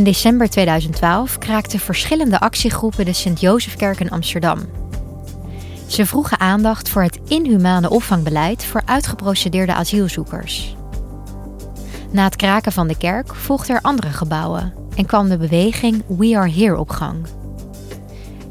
In december 2012 kraakten verschillende actiegroepen de Sint-Josefkerk in Amsterdam. Ze vroegen aandacht voor het inhumane opvangbeleid voor uitgeprocedeerde asielzoekers. Na het kraken van de kerk volgden er andere gebouwen en kwam de beweging We Are Here op gang.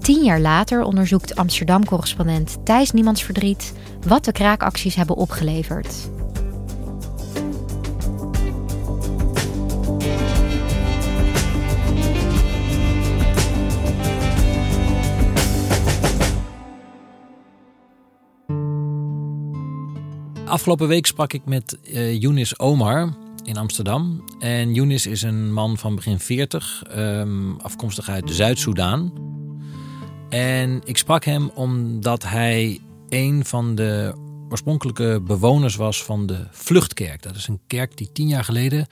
Tien jaar later onderzoekt Amsterdam-correspondent Thijs Niemandsverdriet wat de kraakacties hebben opgeleverd. Afgelopen week sprak ik met uh, Younis Omar in Amsterdam. En Younis is een man van begin 40, um, afkomstig uit Zuid-Soedan. En ik sprak hem omdat hij een van de oorspronkelijke bewoners was van de Vluchtkerk. Dat is een kerk die tien jaar geleden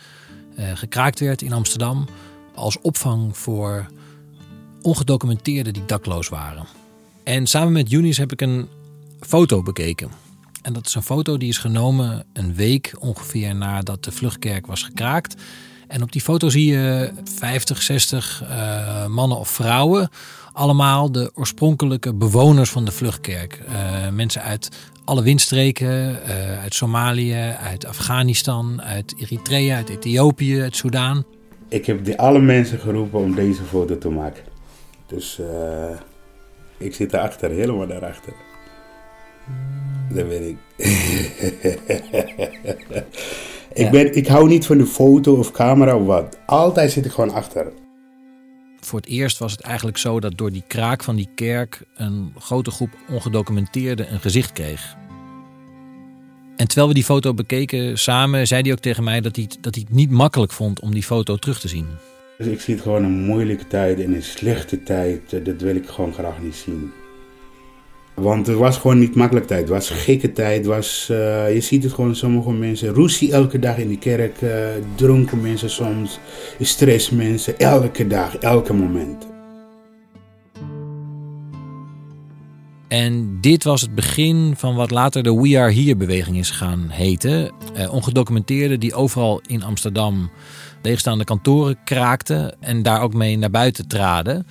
uh, gekraakt werd in Amsterdam als opvang voor ongedocumenteerden die dakloos waren. En samen met Younis heb ik een foto bekeken. En dat is een foto die is genomen een week ongeveer nadat de vluchtkerk was gekraakt. En op die foto zie je 50, 60 uh, mannen of vrouwen. Allemaal de oorspronkelijke bewoners van de vluchtkerk. Uh, mensen uit alle windstreken, uh, uit Somalië, uit Afghanistan, uit Eritrea, uit Ethiopië, uit Soudaan. Ik heb die alle mensen geroepen om deze foto te maken. Dus ik zit erachter, helemaal daarachter. Dat weet ik. ik, ben, ik hou niet van de foto of camera of wat. Altijd zit ik gewoon achter. Voor het eerst was het eigenlijk zo dat door die kraak van die kerk een grote groep ongedocumenteerden een gezicht kreeg. En terwijl we die foto bekeken samen, zei hij ook tegen mij dat hij, dat hij het niet makkelijk vond om die foto terug te zien. Dus ik zie het gewoon een moeilijke tijd en een slechte tijd. Dat wil ik gewoon graag niet zien. Want het was gewoon niet makkelijk tijd. Het was gekke tijd. Was, uh, je ziet het gewoon, sommige mensen. Roesie elke dag in de kerk. Uh, dronken mensen soms. Stressmensen. Elke dag, elke moment. En dit was het begin van wat later de We Are Here beweging is gaan heten. Uh, ongedocumenteerden die overal in Amsterdam leegstaande kantoren kraakten. En daar ook mee naar buiten traden.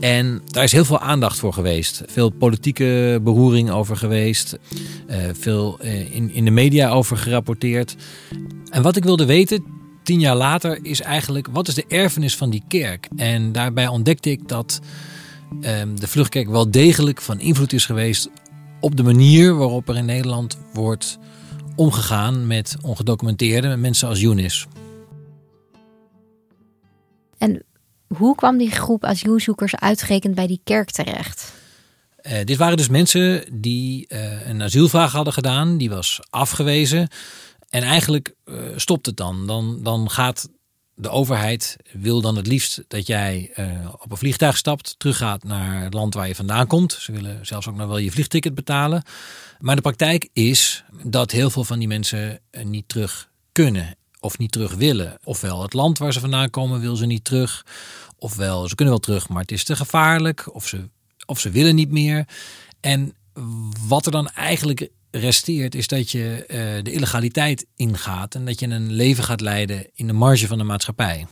En daar is heel veel aandacht voor geweest. Veel politieke beroering over geweest. Uh, veel uh, in, in de media over gerapporteerd. En wat ik wilde weten, tien jaar later, is eigenlijk wat is de erfenis van die kerk? En daarbij ontdekte ik dat um, de vluchtkerk wel degelijk van invloed is geweest op de manier waarop er in Nederland wordt omgegaan met ongedocumenteerden, met mensen als Younis. En hoe kwam die groep asielzoekers uitgerekend bij die kerk terecht? Uh, dit waren dus mensen die uh, een asielvraag hadden gedaan, die was afgewezen. En eigenlijk uh, stopt het dan. dan. Dan gaat de overheid, wil dan het liefst dat jij op een vliegtuig stapt, teruggaat naar het land waar je vandaan komt. Ze willen zelfs ook nog wel je vliegticket betalen. Maar de praktijk is dat heel veel van die mensen niet terug kunnen of niet terug willen. Ofwel het land waar ze vandaan komen wil ze niet terug. Ofwel ze kunnen wel terug, maar het is te gevaarlijk. Of ze, of ze willen niet meer. En wat er dan eigenlijk resteert is dat je uh, de illegaliteit ingaat. En dat je een leven gaat leiden in de marge van de maatschappij.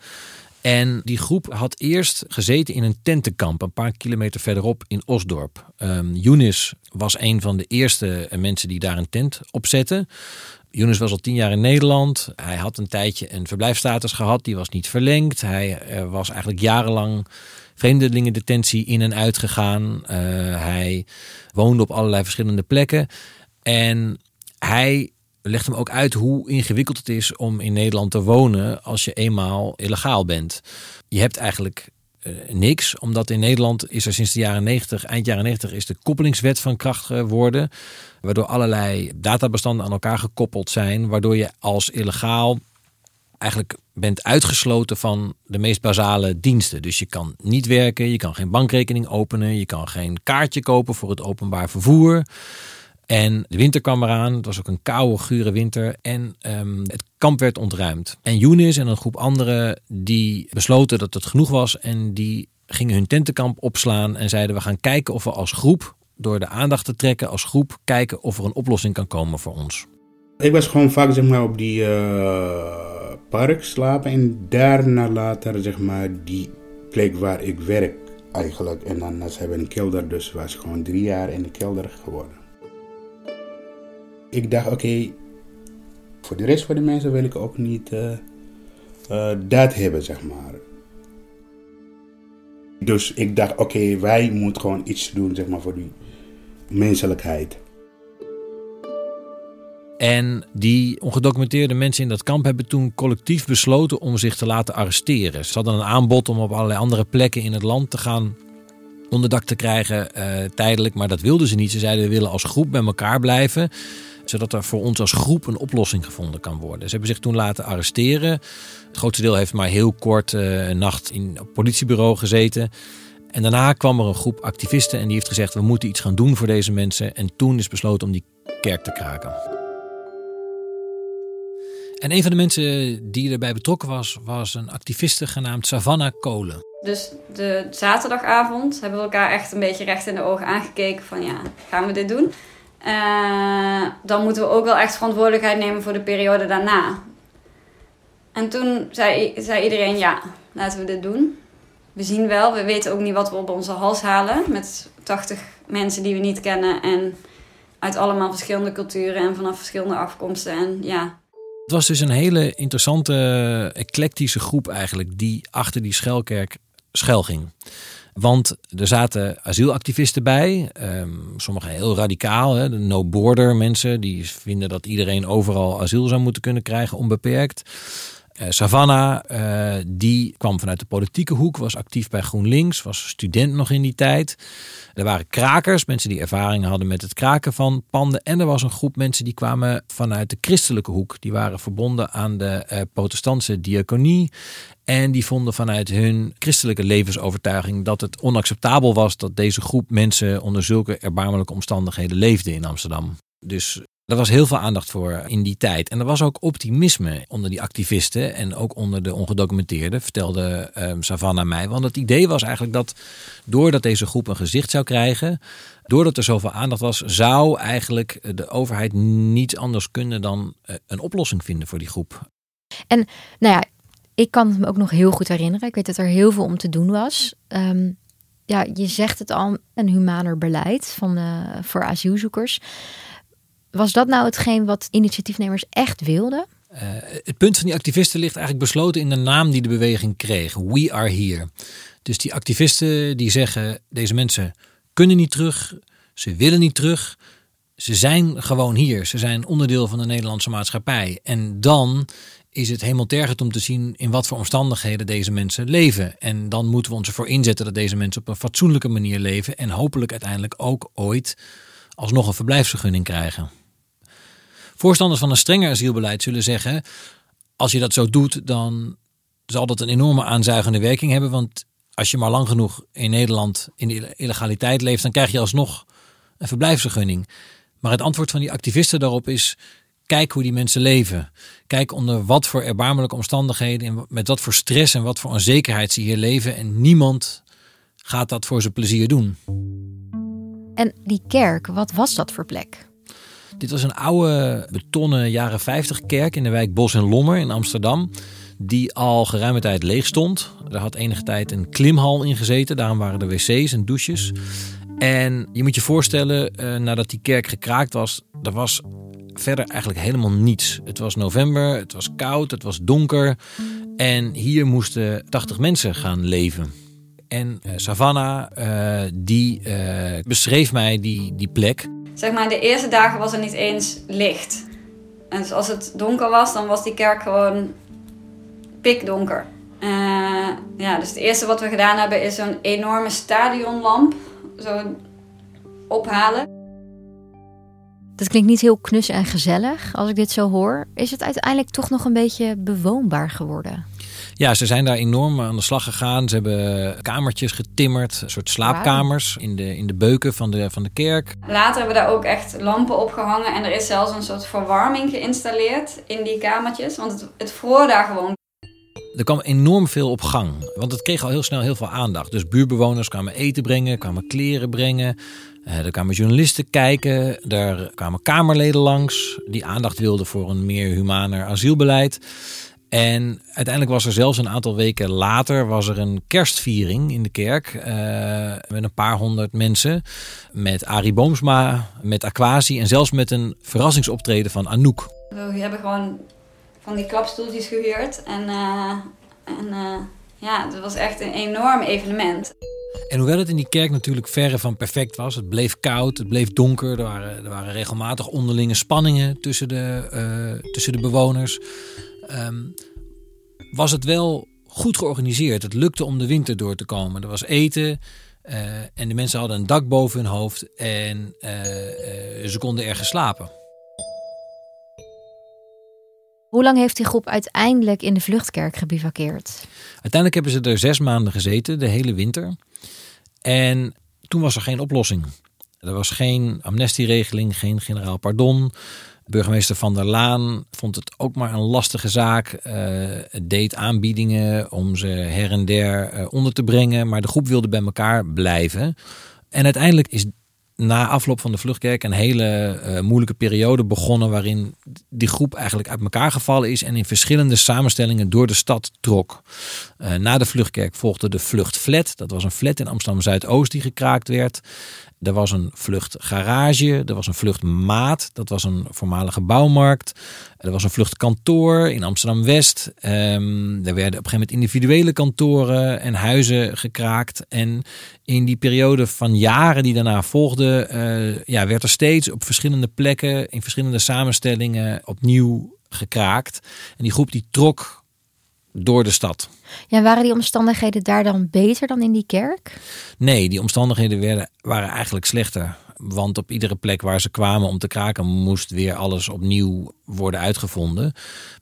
En die groep had eerst gezeten in een tentenkamp een paar kilometer verderop in Osdorp. Um, Younis was een van de eerste mensen die daar een tent opzetten. Younes was al tien jaar in Nederland. Hij had een tijdje een verblijfstatus gehad, die was niet verlengd. Hij eh, was eigenlijk jarenlang vreemdelingendetentie in en uit gegaan. Eh, hij woonde op allerlei verschillende plekken. En hij legt hem ook uit hoe ingewikkeld het is om in Nederland te wonen als je eenmaal illegaal bent. Je hebt eigenlijk uh, niks, omdat in Nederland is er sinds de jaren 90, eind jaren 90, is de koppelingswet van kracht geworden. Waardoor allerlei databestanden aan elkaar gekoppeld zijn. Waardoor je als illegaal eigenlijk bent uitgesloten van de meest basale diensten. Dus je kan niet werken, je kan geen bankrekening openen, je kan geen kaartje kopen voor het openbaar vervoer. En de winter kwam eraan. Het was ook een koude, gure winter. En um, het kamp werd ontruimd. En Younis en een groep anderen die besloten dat het genoeg was. En die gingen hun tentenkamp opslaan en zeiden we gaan kijken of we als groep, door de aandacht te trekken als groep, kijken of er een oplossing kan komen voor ons. Ik was gewoon vaak zeg maar, op die uh, park slapen en daarna later zeg maar, die plek waar ik werk eigenlijk. En dan ze hebben een kelder, dus was gewoon drie jaar in de kelder geworden ik dacht, oké, voor de rest van de mensen wil ik ook niet uh, dat hebben, zeg maar. Dus ik dacht, oké, wij moeten gewoon iets doen, zeg maar, voor die menselijkheid. En die ongedocumenteerde mensen in dat kamp hebben toen collectief besloten om zich te laten arresteren. Ze hadden een aanbod om op allerlei andere plekken in het land te gaan onderdak te krijgen, uh, tijdelijk. Maar dat wilden ze niet. Ze zeiden we willen als groep bij elkaar blijven zodat er voor ons als groep een oplossing gevonden kan worden. Ze hebben zich toen laten arresteren. Het grootste deel heeft maar heel kort uh, een nacht in een politiebureau gezeten. En daarna kwam er een groep activisten en die heeft gezegd: we moeten iets gaan doen voor deze mensen. En toen is besloten om die kerk te kraken. En een van de mensen die erbij betrokken was, was een activiste genaamd Savannah Kolen. Dus de zaterdagavond hebben we elkaar echt een beetje recht in de ogen aangekeken van ja, gaan we dit doen? Uh, dan moeten we ook wel echt verantwoordelijkheid nemen voor de periode daarna. En toen zei, zei iedereen, ja, laten we dit doen. We zien wel, we weten ook niet wat we op onze hals halen met 80 mensen die we niet kennen en uit allemaal verschillende culturen en vanaf verschillende afkomsten. En ja. Het was dus een hele interessante, eclectische groep eigenlijk die achter die Schelkerk schuil ging. Want er zaten asielactivisten bij, um, sommigen heel radicaal, hè, de no-border mensen, die vinden dat iedereen overal asiel zou moeten kunnen krijgen, onbeperkt. Uh, Savannah, uh, die kwam vanuit de politieke hoek, was actief bij GroenLinks, was student nog in die tijd. Er waren krakers, mensen die ervaring hadden met het kraken van panden. En er was een groep mensen die kwamen vanuit de christelijke hoek. Die waren verbonden aan de uh, protestantse diaconie. En die vonden vanuit hun christelijke levensovertuiging dat het onacceptabel was dat deze groep mensen onder zulke erbarmelijke omstandigheden leefde in Amsterdam. Dus er was heel veel aandacht voor in die tijd. En er was ook optimisme onder die activisten en ook onder de ongedocumenteerden, vertelde um, Savannah mij. Want het idee was eigenlijk dat doordat deze groep een gezicht zou krijgen, doordat er zoveel aandacht was, zou eigenlijk de overheid niets anders kunnen dan eh, een oplossing vinden voor die groep. En nou ja, ik kan het me ook nog heel goed herinneren. Ik weet dat er heel veel om te doen was. Um, ja, je zegt het al, een humaner beleid van, uh, voor asielzoekers. Was dat nou hetgeen wat initiatiefnemers echt wilden? Uh, het punt van die activisten ligt eigenlijk besloten in de naam die de beweging kreeg. We are here. Dus die activisten die zeggen, deze mensen kunnen niet terug, ze willen niet terug. Ze zijn gewoon hier. Ze zijn onderdeel van de Nederlandse maatschappij. En dan is het helemaal tergend om te zien in wat voor omstandigheden deze mensen leven. En dan moeten we ons ervoor inzetten dat deze mensen op een fatsoenlijke manier leven. En hopelijk uiteindelijk ook ooit alsnog een verblijfsvergunning krijgen. Voorstanders van een strenger asielbeleid zullen zeggen: als je dat zo doet, dan zal dat een enorme aanzuigende werking hebben. Want als je maar lang genoeg in Nederland in de illegaliteit leeft, dan krijg je alsnog een verblijfsvergunning. Maar het antwoord van die activisten daarop is: kijk hoe die mensen leven. Kijk onder wat voor erbarmelijke omstandigheden, en met wat voor stress en wat voor onzekerheid ze hier leven. En niemand gaat dat voor zijn plezier doen. En die kerk, wat was dat voor plek? Dit was een oude betonnen jaren 50 kerk in de wijk Bos en Lommer in Amsterdam. Die al geruime tijd leeg stond. Er had enige tijd een klimhal in gezeten. Daarom waren er wc's en douches. En je moet je voorstellen, uh, nadat die kerk gekraakt was, er was verder eigenlijk helemaal niets. Het was november, het was koud, het was donker. En hier moesten 80 mensen gaan leven. En uh, Savannah, uh, die beschreef mij die, die plek. Zeg maar, de eerste dagen was er niet eens licht. En dus als het donker was, dan was die kerk gewoon pikdonker. ja, dus het eerste wat we gedaan hebben is zo'n enorme stadionlamp zo ophalen. Dat klinkt niet heel knus en gezellig als ik dit zo hoor. Is het uiteindelijk toch nog een beetje bewoonbaar geworden? Ja, ze zijn daar enorm aan de slag gegaan. Ze hebben kamertjes getimmerd, een soort slaapkamers in de, in de beuken van de, van de kerk. Later hebben we daar ook echt lampen opgehangen en er is zelfs een soort verwarming geïnstalleerd in die kamertjes. Want het, het vroor daar gewoon er kwam enorm veel op gang. Want het kreeg al heel snel heel veel aandacht. Dus buurbewoners kwamen eten brengen, kwamen kleren brengen. Uh, er kwamen journalisten kijken. Er kwamen Kamerleden langs die aandacht wilden voor een meer humaner asielbeleid. En uiteindelijk was er zelfs een aantal weken later was er een kerstviering in de kerk. Uh, met een paar honderd mensen. Met Arie Boomsma, met Aquasi en zelfs met een verrassingsoptreden van Anouk. We hebben gewoon van die klapstoeltjes gehuurd. En, uh, en uh, ja, het was echt een enorm evenement. En hoewel het in die kerk natuurlijk verre van perfect was, het bleef koud, het bleef donker, er waren, er waren regelmatig onderlinge spanningen tussen de, tussen de bewoners, um, was het wel goed georganiseerd. Het lukte om de winter door te komen. Er was eten uh, en de mensen hadden een dak boven hun hoofd en uh, ze konden ergens slapen. Hoe lang heeft die groep uiteindelijk in de vluchtkerk gebivakkeerd? Uiteindelijk hebben ze er zes maanden gezeten, de hele winter. En toen was er geen oplossing. Er was geen amnestieregeling, geen generaal pardon. Burgemeester Van der Laan vond het ook maar een lastige zaak. Uh, deed aanbiedingen om ze her en der uh, onder te brengen. Maar de groep wilde bij elkaar blijven. En uiteindelijk is na afloop van de vluchtkerk een hele uh, moeilijke periode begonnen. waarin die groep eigenlijk uit elkaar gevallen is. en in verschillende samenstellingen door de stad trok. Uh, na de vluchtkerk volgde de vluchtflat. Dat was een flat in Amsterdam Zuidoost die gekraakt werd. Er was een vluchtgarage, er was een vluchtmaat, dat was een voormalige bouwmarkt. Er was een vluchtkantoor in Amsterdam-West. Um, er werden op een gegeven moment individuele kantoren en huizen gekraakt. En in die periode van jaren die daarna uh, ja, werd er steeds op verschillende plekken, in verschillende samenstellingen opnieuw gekraakt. En die groep die trok door de stad. Ja, waren die omstandigheden daar dan beter dan in die kerk? Nee, die omstandigheden werden, waren eigenlijk slechter. Want op iedere plek waar ze kwamen om te kraken, moest weer alles opnieuw worden uitgevonden.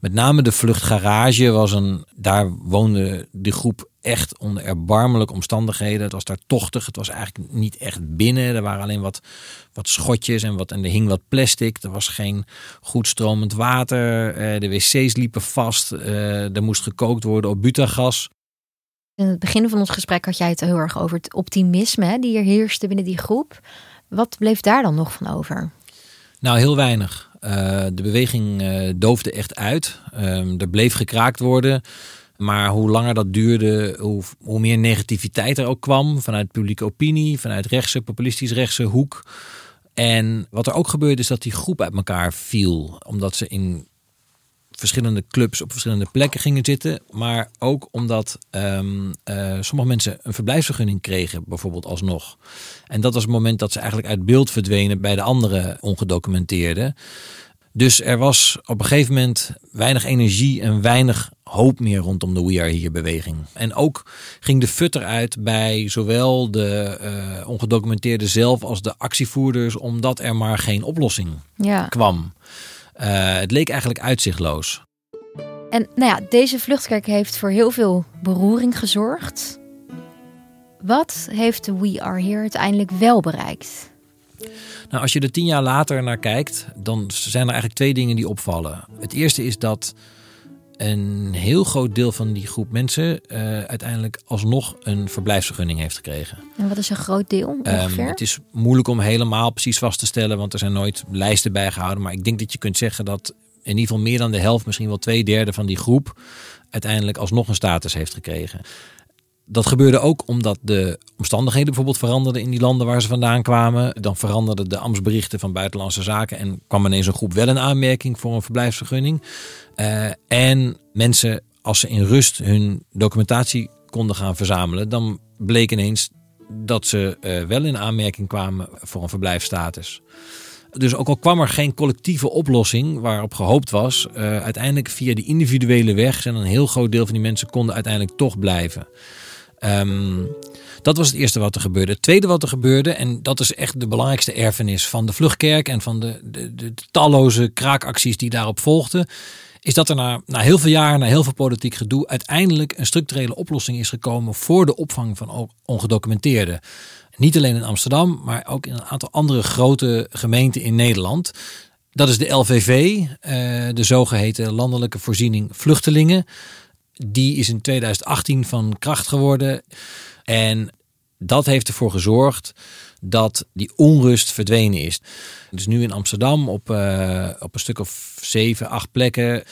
Met name de vluchtgarage was een. Daar woonde de groep echt onder erbarmelijke omstandigheden. Het was daar tochtig. Het was eigenlijk niet echt binnen. Er waren alleen wat, wat schotjes en, wat, en er hing wat plastic. Er was geen goed stromend water. Eh, de wc's liepen vast. Eh, er moest gekookt worden op butagas. In het begin van ons gesprek had jij het heel erg over het optimisme die er heerste binnen die groep. Wat bleef daar dan nog van over? Nou, heel weinig. Uh, de beweging uh, doofde echt uit. Uh, er bleef gekraakt worden. Maar hoe langer dat duurde, hoe, hoe meer negativiteit er ook kwam. Vanuit publieke opinie, vanuit rechtse, populistisch rechtse hoek. En wat er ook gebeurde is dat die groep uit elkaar viel. Omdat ze in verschillende clubs op verschillende plekken gingen zitten. Maar ook omdat um, uh, sommige mensen een verblijfsvergunning kregen, bijvoorbeeld alsnog. En dat was het moment dat ze eigenlijk uit beeld verdwenen bij de andere ongedocumenteerden. Dus er was op een gegeven moment weinig energie en weinig hoop meer rondom de We Are Here beweging. En ook ging de futter uit bij zowel de uh, ongedocumenteerden zelf als de actievoerders, omdat er maar geen oplossing ja. kwam. Uh, het leek eigenlijk uitzichtloos. En nou ja, deze vluchtkerk heeft voor heel veel beroering gezorgd. Wat heeft de We Are Here uiteindelijk wel bereikt? Nou, als je er tien jaar later naar kijkt, dan zijn er eigenlijk twee dingen die opvallen. Het eerste is dat een heel groot deel van die groep mensen uh, uiteindelijk alsnog een verblijfsvergunning heeft gekregen. En wat is een groot deel ehm, ongeveer? Um, het is moeilijk om helemaal precies vast te stellen, want er zijn nooit lijsten bijgehouden. Maar ik denk dat je kunt zeggen dat in ieder geval meer dan de helft, misschien wel twee derde van die groep uiteindelijk alsnog een status heeft gekregen. Dat gebeurde ook omdat de omstandigheden bijvoorbeeld veranderden in die landen waar ze vandaan kwamen. Dan veranderden de ambtsberichten van buitenlandse zaken en kwam ineens een groep wel in aanmerking voor een verblijfsvergunning. Uh, en mensen, als ze in rust hun documentatie konden gaan verzamelen, dan bleek ineens dat ze uh, wel in aanmerking kwamen voor een verblijfsstatus. Dus ook al kwam er geen collectieve oplossing waarop gehoopt was, uh, uiteindelijk via die individuele weg zijn een heel groot deel van die mensen konden uiteindelijk toch blijven. Um, dat was het eerste wat er gebeurde. Het tweede wat er gebeurde, en dat is echt de belangrijkste erfenis van de Vluchtkerk en van de, de, talloze kraakacties die daarop volgden, is dat er na, na heel veel jaar, na heel veel politiek gedoe, uiteindelijk een structurele oplossing is gekomen voor de opvang van ongedocumenteerden. Niet alleen in Amsterdam, maar ook in een aantal andere grote gemeenten in Nederland. Dat is de LVV, eh, de zogeheten Landelijke Voorziening Vluchtelingen. Die is in 2018 van kracht geworden. En dat heeft ervoor gezorgd dat die onrust verdwenen is. Dus nu in Amsterdam op, uh, op een stuk of zeven, acht plekken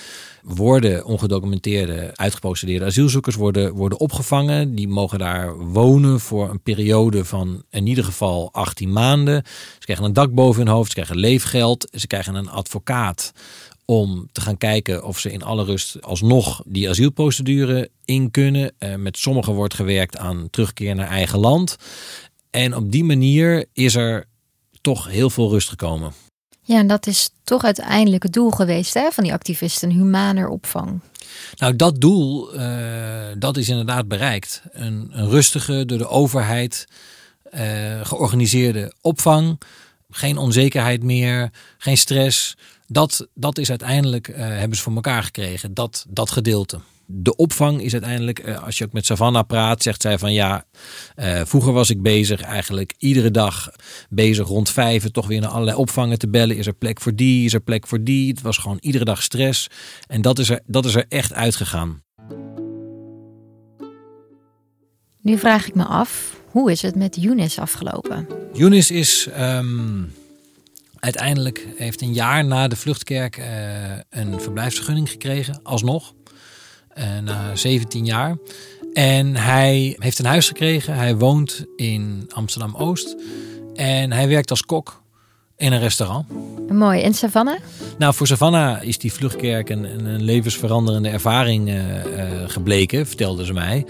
worden ongedocumenteerde, uitgeprocedeerde asielzoekers worden, worden opgevangen. Die mogen daar wonen voor een periode van in ieder geval 18 maanden. Ze krijgen een dak boven hun hoofd, ze krijgen leefgeld, ze krijgen een advocaat om te gaan kijken of ze in alle rust alsnog die asielprocedure in kunnen. Uh, met sommigen wordt gewerkt aan terugkeer naar eigen land. En op die manier is er toch heel veel rust gekomen. Ja, en dat is toch uiteindelijk het doel geweest hè, van die activisten, een humaner opvang. Nou, dat doel, uh, dat is inderdaad bereikt. Een, een rustige, door de overheid uh, georganiseerde opvang. Geen onzekerheid meer, geen stress. Dat, dat is uiteindelijk, uh, hebben ze voor elkaar gekregen, dat, dat gedeelte de opvang is uiteindelijk, eh, als je ook met Savannah praat, zegt zij van ja, uh, vroeger was ik bezig eigenlijk iedere dag bezig rond vijf, toch weer naar allerlei opvangen te bellen. Is er plek voor die, is er plek voor die? Het was gewoon iedere dag stress. En dat is er, dat is er echt uitgegaan. Nu vraag ik me af, hoe is het met Younes afgelopen? Younes is um, uiteindelijk, heeft een jaar na de vluchtkerk uh, een verblijfsvergunning gekregen, alsnog. Eh, na 17 jaar. En hij heeft een huis gekregen. Hij woont in Amsterdam Oost. En hij werkt als kok in een restaurant. Mooi. En Savannah? Nou, voor Savannah is die vluchtkerk een, een levensveranderende ervaring uh, uh, gebleken, vertelde ze mij.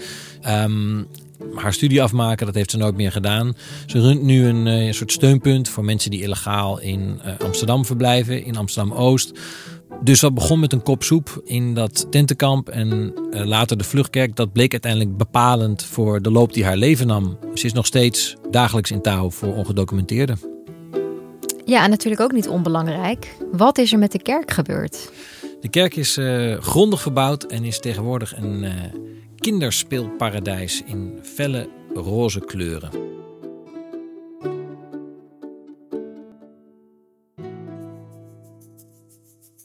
Um, haar studie afmaken, dat heeft ze nooit meer gedaan. Ze runt nu een, een soort steunpunt voor mensen die illegaal in uh, Amsterdam verblijven, in Amsterdam Oost. Dus dat begon met een kop soep in dat tentenkamp en uh, later de vluchtkerk. Dat bleek uiteindelijk bepalend voor de loop die haar leven nam. Ze is nog steeds dagelijks in touw voor ongedocumenteerden. Ja, en natuurlijk ook niet onbelangrijk. Wat is er met de kerk gebeurd? De kerk is uh, grondig verbouwd en is tegenwoordig een uh, kinderspeelparadijs in felle roze kleuren.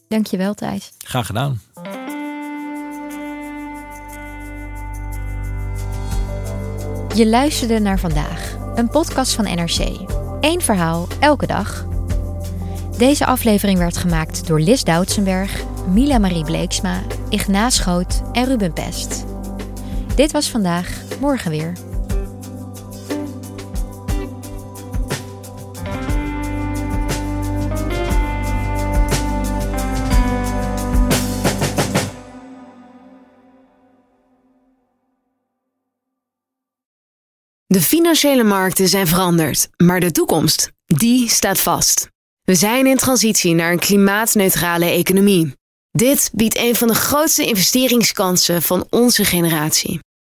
Dankjewel Thijs. Graag gedaan. Je luisterde naar vandaag, een podcast van NRC. Eén verhaal, elke dag. Deze aflevering werd gemaakt door Lis Doutsenberg, Mila Marie Bleeksma, Ignaas Schoot en Ruben Pest. Dit was vandaag, morgen weer. De financiële markten zijn veranderd, maar de toekomst, die staat vast. We zijn in transitie naar een klimaatneutrale economie. Dit biedt een van de grootste investeringskansen van onze generatie.